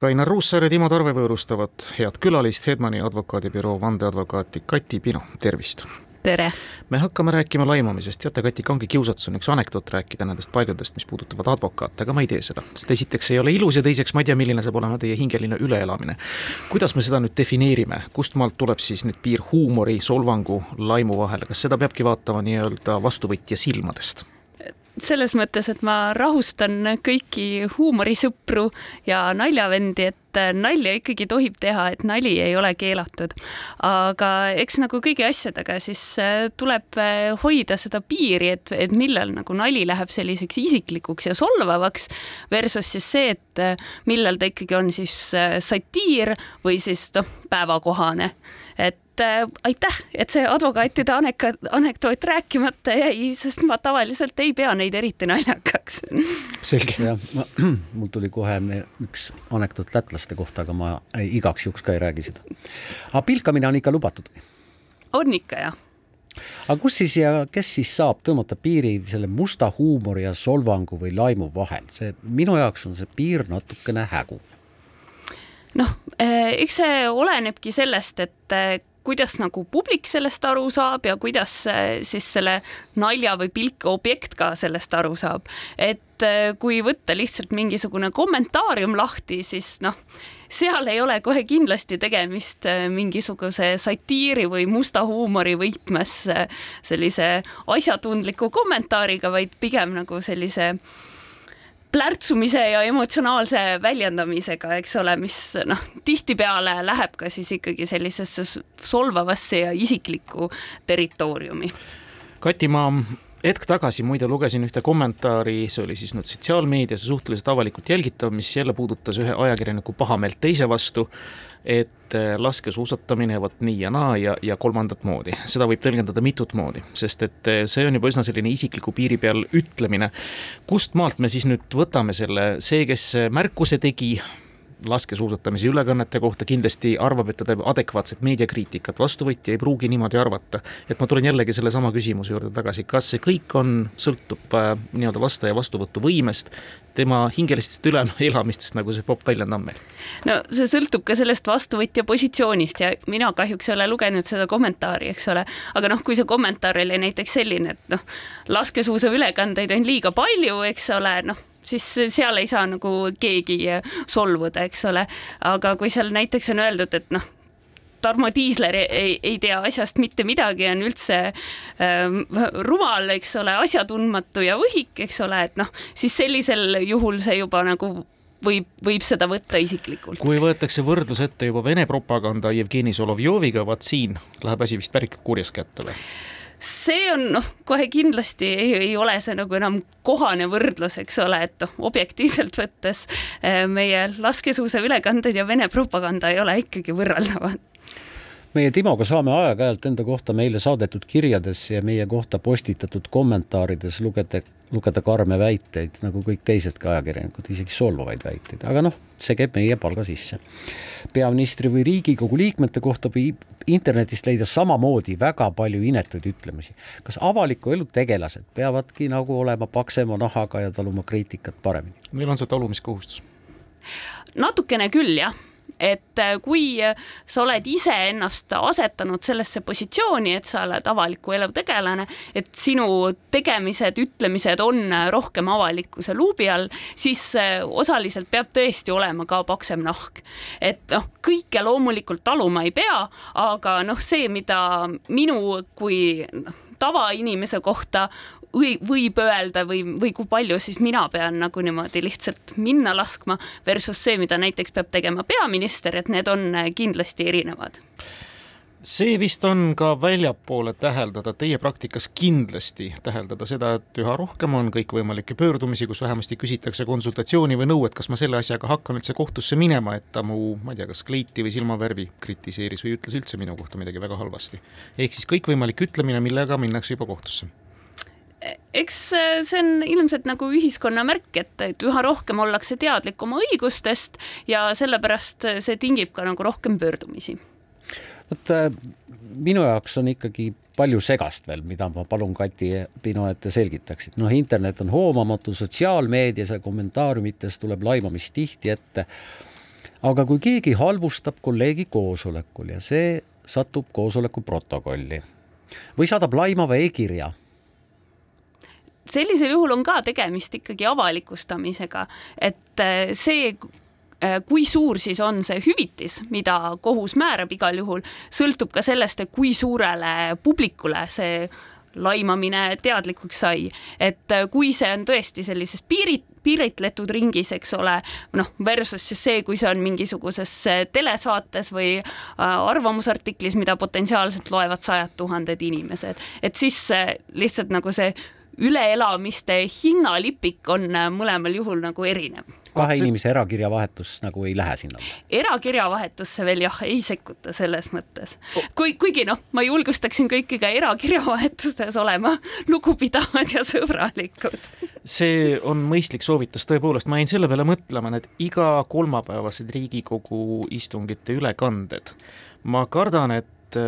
Kainar Ruussaar ja Timo Tarve võõrustavad head külalist, Hedmani advokaadibüroo vandeadvokaati Kati Pino, tervist! tere! me hakkame rääkima laimamisest, teate, Kati, kange kiusatus on üks anekdoot rääkida nendest paljudest, mis puudutavad advokaate, aga ma ei tee seda. sest esiteks ei ole ilus ja teiseks ma ei tea, milline saab olema teie hingeline üleelamine. kuidas me seda nüüd defineerime, kust maalt tuleb siis nüüd piir huumori, solvangu, laimu vahele, kas seda peabki vaatama nii-öelda vastuvõtja silmadest? Selles mõttes, et ma rahustan kõiki huumorisõpru ja naljavendi, et nalja ikkagi tohib teha, et nali ei ole keelatud. aga eks nagu kõigi asjadega siis äh, tuleb äh, hoida seda piiri, et, et millal nagu nali läheb selliseks isiklikuks ja solvavaks versus siis see, et äh, millal ta ikkagi on siis satiir või siis noh, päevakohane. et et äh, aitäh, et see advokaatide anek-, anekdoot rääkimata jäi, sest ma tavaliselt ei pea neid eriti naljakaks. selge. jah, mul tuli kohe üks anekdoot lätlaste kohta, aga ma ei, igaks juhuks ka ei räägi seda. aga pilkamine on ikka lubatud? on ikka jah aga kus siis ja kes siis saab tõmmata piiri selle musta huumori ja solvangu või laimu vahel, see minu jaoks on see piir natukene hägu noh, eh, eks see olenebki sellest, et eh, kuidas nagu publik sellest aru saab ja kuidas siis selle nalja või pilke objekt ka sellest aru saab. et äh, kui võtta lihtsalt mingisugune kommentaarium lahti, siis noh, seal ei ole kohe kindlasti tegemist äh, mingisuguse satiiri või musta huumori võtmes äh, sellise asjatundliku kommentaariga, vaid pigem nagu sellise äh, plärtsumise ja emotsionaalse väljendamisega, eks ole, mis noh, tihtipeale läheb ka siis ikkagi sellisesse solvavasse ja isiklikku territooriumi. Kati, ma hetk tagasi muide lugesin ühte kommentaari, see oli siis nüüd sotsiaalmeedias suhteliselt avalikult jälgitav, mis jälle puudutas ühe ajakirjaniku pahameelt teise vastu et äh, laskesuusatamine vot nii ja naa ja, ja kolmandat moodi, seda võib tõlgendada mitut moodi, sest et äh, see on juba üsna selline isikliku piiri peal ütlemine. kust maalt me siis nüüd võtame selle, see, kes märkuse tegi, laskesuusatamise ülekannete kohta kindlasti arvab, et ta teeb adekvaatset meediakriitikat, vastuvõtja ei pruugi niimoodi arvata. et ma tulen jällegi sellesama küsimuse juurde tagasi, kas see kõik on, sõltub äh, nii-öelda vastaja vastuvõtuvõimest, tema hingelistest üleelamistest, nagu see popp väljend on meil? no see sõltub ka sellest vastuvõtja positsioonist ja mina kahjuks ei ole lugenud seda kommentaari, eks ole, aga noh, kui see kommentaar oli näiteks selline, et noh, laskesuusaülekandeid on liiga palju, eks ole, noh siis seal ei saa nagu keegi solvuda, eks ole. aga kui seal näiteks on öeldud, et noh, Tarmo Tiisler ei, ei tea asjast mitte midagi, on üldse ähm, rumal, eks ole, asjatundmatu ja võhik, eks ole, et noh, siis sellisel juhul see juba nagu võib, võib seda võtta isiklikult. kui võetakse võrdlus ette juba Vene propaganda Jevgeni Solovjoviga, vaat siin läheb asi vist päris kurjas kätte või? See on noh, kohe kindlasti ei, ei ole see nagu enam kohane võrdlus, eks ole, et noh, objektiivselt võttes eh, meie laskesuusaülekanded ja Vene propaganda ei ole ikkagi võrreldavad meie Timoga saame aeg-ajalt enda kohta meile saadetud kirjades ja meie kohta postitatud kommentaarides lugeda, lugeda karme väiteid, nagu kõik teisedki ajakirjanikud, isegi solvavaid väiteid, aga noh, see käib meie palga sisse. peaministri või Riigikogu liikmete kohta võib internetist leida samamoodi väga palju inetuid ütlemisi. kas avaliku elu tegelased peavadki nagu olema paksema nahaga ja taluma kriitikat paremini? Neil on see talumiskohustus natukene küll jah, et äh, kui sa oled iseennast asetanud sellesse positsiooni, et sa oled avaliku elu tegelane, et sinu tegemised, ütlemised on rohkem avalikkuse luubi all, siis äh, osaliselt peab tõesti olema ka paksem nahk. et noh, kõike loomulikult taluma ei pea, aga noh, see, mida minu kui noh, tavainimese kohta või võib öelda või, või kui palju siis mina pean nagu niimoodi lihtsalt minna laskma versus see, mida näiteks peab tegema peaminister, et need on äh, kindlasti erinevad see vist on ka väljapoole täheldada, teie praktikas kindlasti täheldada seda, et üha rohkem on kõikvõimalikke pöördumisi, kus vähemasti küsitakse konsultatsiooni või nõu, et kas ma selle asjaga hakkan üldse kohtusse minema, et ta mu, ma ei tea, kas kleiti või silmavärvi kritiseeris või ütles üldse minu kohta midagi väga halvasti. ehk siis kõikvõimalik ütlemine, millega minnakse juba kohtusse eks äh, see on ilmselt nagu ühiskonna märk, et, et üha rohkem ollakse teadlik oma õigustest ja sellepärast see tingib ka nagu rohkem pöördumisi. vot äh, minu jaoks on ikkagi palju segast veel, mida ma palun Kati Pino, et te selgitaksid. noh, internet on hoomamatu, sotsiaalmeedias ja kommentaariumites tuleb laimamist tihti ette. aga kui keegi halvustab kolleegi koosolekul ja see satub koosoleku protokolli või saadab laimava e-kirja sellisel juhul on ka tegemist ikkagi avalikustamisega, et äh, see äh, kui suur siis on see hüvitis, mida kohus määrab igal juhul, sõltub ka sellest, et kui suurele publikule see laimamine teadlikuks sai, et äh, kui see on tõesti sellises piirit-, piiritletud ringis, eks ole, noh, versus siis see, kui see on mingisuguses telesaates või arvamusartiklis, mida potentsiaalselt loevad sajad tuhanded inimesed, et siis lihtsalt nagu see üleelamiste hinnalipik on äh, mõlemal juhul nagu erinev. kahe inimese erakirjavahetus nagu ei lähe sinna? erakirjavahetusse veel jah, ei sekkuta selles mõttes. kui, kuigi noh, ma julgustaksin kõiki ka erakirjavahetustes olema lugupidavad ja sõbralikud. see on mõistlik soovitus, tõepoolest, ma jäin selle peale mõtlema, need iga kolmapäevased Riigikogu istungite ülekanded, ma kardan, et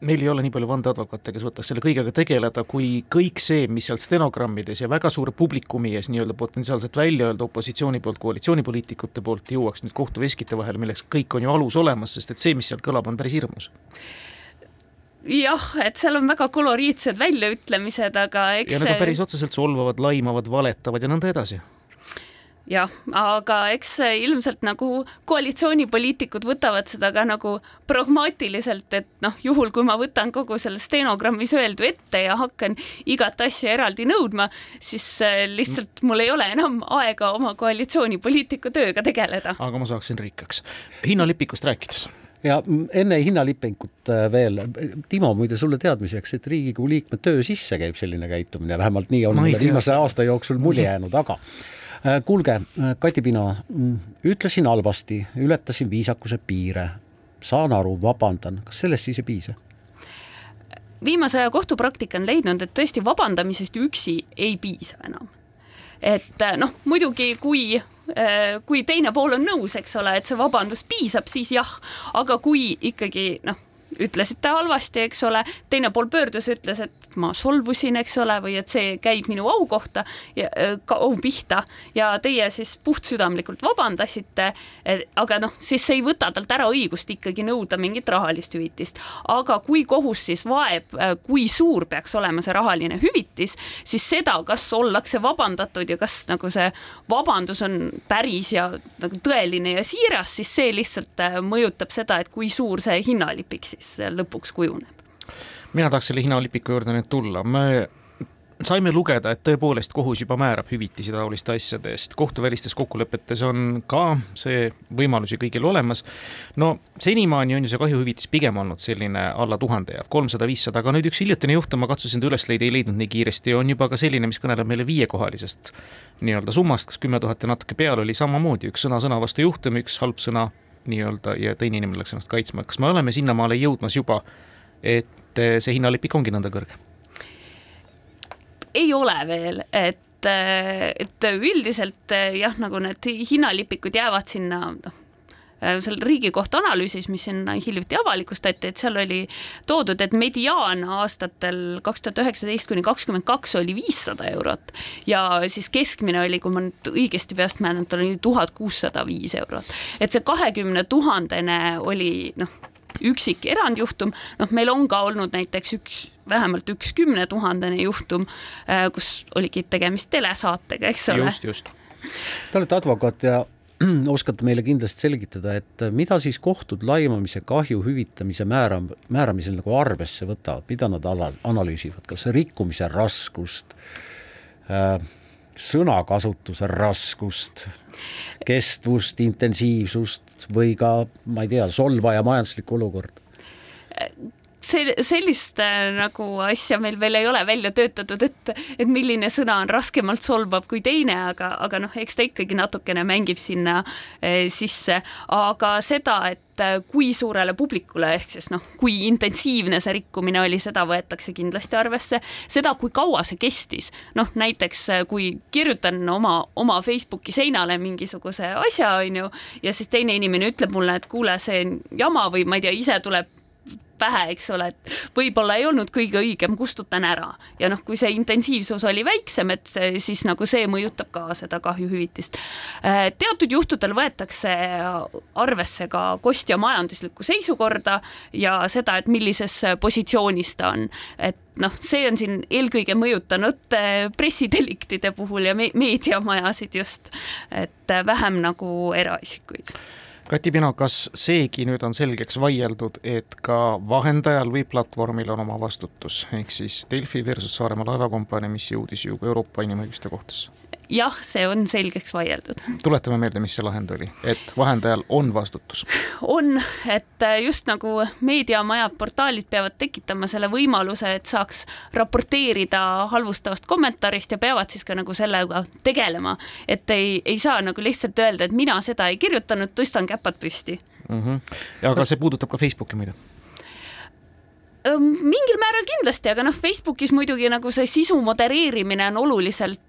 meil ei ole nii palju vandeadvokaate, kes võtaks selle kõigega tegeleda, kui kõik see, mis seal stenogrammides ja väga suure publikumi ees nii-öelda potentsiaalselt välja öelda opositsiooni poolt, koalitsioonipoliitikute poolt, jõuaks nüüd kohtuveskite vahele, milleks kõik on ju alus olemas, sest et see, mis sealt kõlab, on päris hirmus. Jah, et seal on väga koloriitsed väljaütlemised, aga eks ja need on päris otseselt solvavad, laimavad, valetavad ja nõnda edasi jah, aga eks ilmselt nagu koalitsioonipoliitikud võtavad seda ka nagu pragmaatiliselt, et noh, juhul kui ma võtan kogu selle stenogrammis öeldu ette ja hakkan igat asja eraldi nõudma, siis äh, lihtsalt mul ei ole enam aega oma koalitsioonipoliitiku tööga tegeleda. aga ma saaksin rikkaks. hinnalipikust rääkides ja enne hinnalipingut äh, veel, Timo, muide sulle teadmiseks, et Riigikogu liikme töö sisse käib selline käitumine, vähemalt nii on mulle viimase aasta jooksul mulje jäänud, aga Äh, kuulge, äh, Kati Pino, ütlesin halvasti, ületasin viisakuse piire, saan aru, vabandan, kas sellest siis ei piisa? viimase aja kohtupraktika on leidnud, et tõesti vabandamisest üksi ei piisa enam. et noh, muidugi kui kui teine pool on nõus, eks ole, et see vabandus piisab, siis jah, aga kui ikkagi noh, ütlesite halvasti, eks ole, teine pool pöördus, ütles, et ma solvusin, eks ole, või et see käib minu au kohta ja ka au pihta ja teie siis puhtsüdamlikult vabandasite. aga noh, siis see ei võta talt ära õigust ikkagi nõuda mingit rahalist hüvitist, aga kui kohus siis vaeb, kui suur peaks olema see rahaline hüvitis, siis seda, kas ollakse vabandatud ja kas nagu see vabandus on päris ja nagu tõeline ja siiras, siis see lihtsalt mõjutab seda, et kui suur see hinnalipik siis siis lõpuks kujuneb. mina tahaks selle hinnalipiku juurde nüüd tulla, me saime lugeda, et tõepoolest kohus juba määrab hüvitisi taoliste asjade eest, kohtuvälistes kokkulepetes on ka see võimalus ju kõigil olemas. no senimaani on ju see kahjuhüvitis pigem olnud selline alla tuhande ja kolmsada, viissada, aga nüüd üks hiljutine juhtum, ma katsusin ta üles leida, ei leidnud nii kiiresti, on juba ka selline, mis kõneleb meile viiekohalisest nii-öelda summast, kas kümme tuhat ja natuke peale oli samamoodi üks sõna sõna vastu juhtum, üks halb sõna nii-öelda ja teine inimene läks ennast kaitsma, kas me oleme sinnamaale jõudmas juba, et eh, see hinnalipik ongi nõnda kõrge? ei ole veel, et, eh, et üldiselt eh, jah, nagu need hinnalipikud jäävad sinna noh seal Riigikohtu analüüsis, mis siin hiljuti avalikustati, et seal oli toodud, et mediaan aastatel kaks tuhat üheksateist kuni kakskümmend kaks oli viissada eurot ja siis keskmine oli, kui ma nüüd õigesti peast mäletan, oli tuhat kuussada viis eurot. et see kahekümne tuhandene oli noh, üksik erandjuhtum, noh, meil on ka olnud näiteks üks, vähemalt üks kümnetuhandene juhtum, äh, kus oligi tegemist telesaatega, eks ole. just, just. Te olete advokaat ja oskate meile kindlasti selgitada, et mida siis kohtud laimamise kahju hüvitamise määra, määramisel nagu arvesse võtavad, mida nad ala, analüüsivad, kas rikkumise raskust äh,, sõnakasutuse raskust, kestvust, intensiivsust või ka, ma ei tea, solvaja majanduslikku olukorda? See, sellist äh, nagu asja meil veel ei ole välja töötatud, et, et milline sõna on raskemalt solvav kui teine, aga, aga noh, eks ta ikkagi natukene mängib sinna eh, sisse, aga seda, et äh, kui suurele publikule ehk siis noh, kui intensiivne see rikkumine oli, seda võetakse kindlasti arvesse. seda, kui kaua see kestis, noh näiteks kui kirjutan oma, oma Facebooki seinale mingisuguse asja, onju, ja siis teine inimene ütleb mulle, et kuule, see on jama või ma ei tea, ise tuleb pähe, eks ole, et võib-olla ei olnud kõige õigem, kustutan ära. ja noh, kui see intensiivsus oli väiksem, et siis nagu see mõjutab ka seda kahjuhüvitist. Äh, teatud juhtudel võetakse arvesse ka kostja majanduslikku seisukorda ja seda, et millises positsioonis ta on, et noh, see on siin eelkõige mõjutanud äh, pressideliktide puhul ja me meediamajasid just, et vähem nagu eraisikuid Kati Pino, kas seegi nüüd on selgeks vaieldud, et ka vahendajal või platvormil on oma vastutus, ehk siis Delfi versus Saaremaa laevakompanii, mis jõudis ju Euroopa Inimõiguste Kohtusse? Jah, see on selgeks vaieldud. tuletame meelde, mis see lahend oli, et vahendajal on vastutus. on, et just nagu meediamajad, portaalid peavad tekitama selle võimaluse, et saaks raporteerida halvustavast kommentaarist ja peavad siis ka nagu sellega tegelema, et ei, ei saa nagu lihtsalt öelda, et mina seda ei kirjutanud, tõstan käpad püsti mm. -hmm. ja aga see puudutab ka Facebooki muide mingil määral kindlasti, aga noh, Facebookis muidugi nagu see sisu modereerimine on oluliselt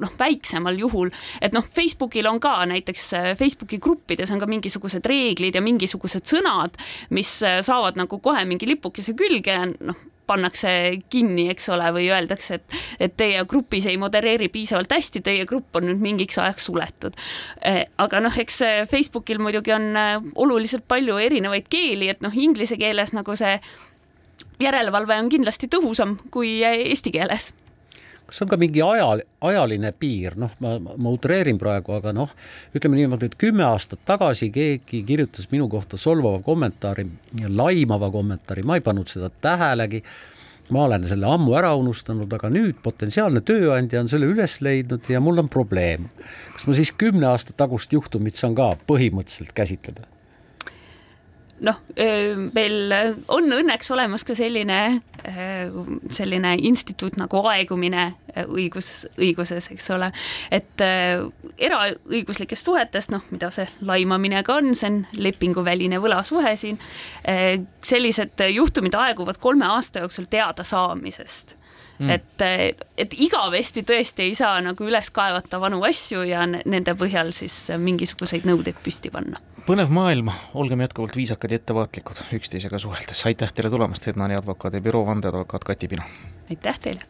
noh, väiksemal juhul, et noh, Facebookil on ka näiteks äh, Facebooki gruppides on ka mingisugused reeglid ja mingisugused sõnad, mis äh, saavad nagu kohe mingi lipukese külge noh, pannakse kinni, eks ole, või öeldakse, et, et teie grupis ei modereeri piisavalt hästi, teie grupp on nüüd mingiks ajaks suletud. Aga noh, eks Facebookil muidugi on oluliselt palju erinevaid keeli, et noh, inglise keeles nagu see järelevalve on kindlasti tõhusam kui eesti keeles kas on ka mingi ajal, ajaline piir, noh, ma, ma utreerin praegu, aga noh, ütleme niimoodi, et kümme aastat tagasi keegi kirjutas minu kohta solvava kommentaari, laimava kommentaari, ma ei pannud seda tähelegi. ma olen selle ammu ära unustanud, aga nüüd potentsiaalne tööandja on selle üles leidnud ja mul on probleem. kas ma siis kümne aasta tagust juhtumit saan ka põhimõtteliselt käsitleda? Noh, meil on õnneks olemas ka selline, selline instituut nagu aegumine õigus, õiguses, eks ole, et eraõiguslikest suhetest, noh, mida see laimamine ka on, see on lepinguväline võlasuhe siin, sellised juhtumid aeguvad kolme aasta jooksul teadasaamisest mm.. et, et igavesti tõesti ei saa nagu üles kaevata vanu asju ja nende põhjal siis mingisuguseid nõudeid püsti panna põnev maailm, olgem jätkuvalt viisakad ja ettevaatlikud üksteisega suheldes, aitäh teile tulemast, Hedmani advokaadibüroo vandeadvokaat Kati Pino! aitäh teile!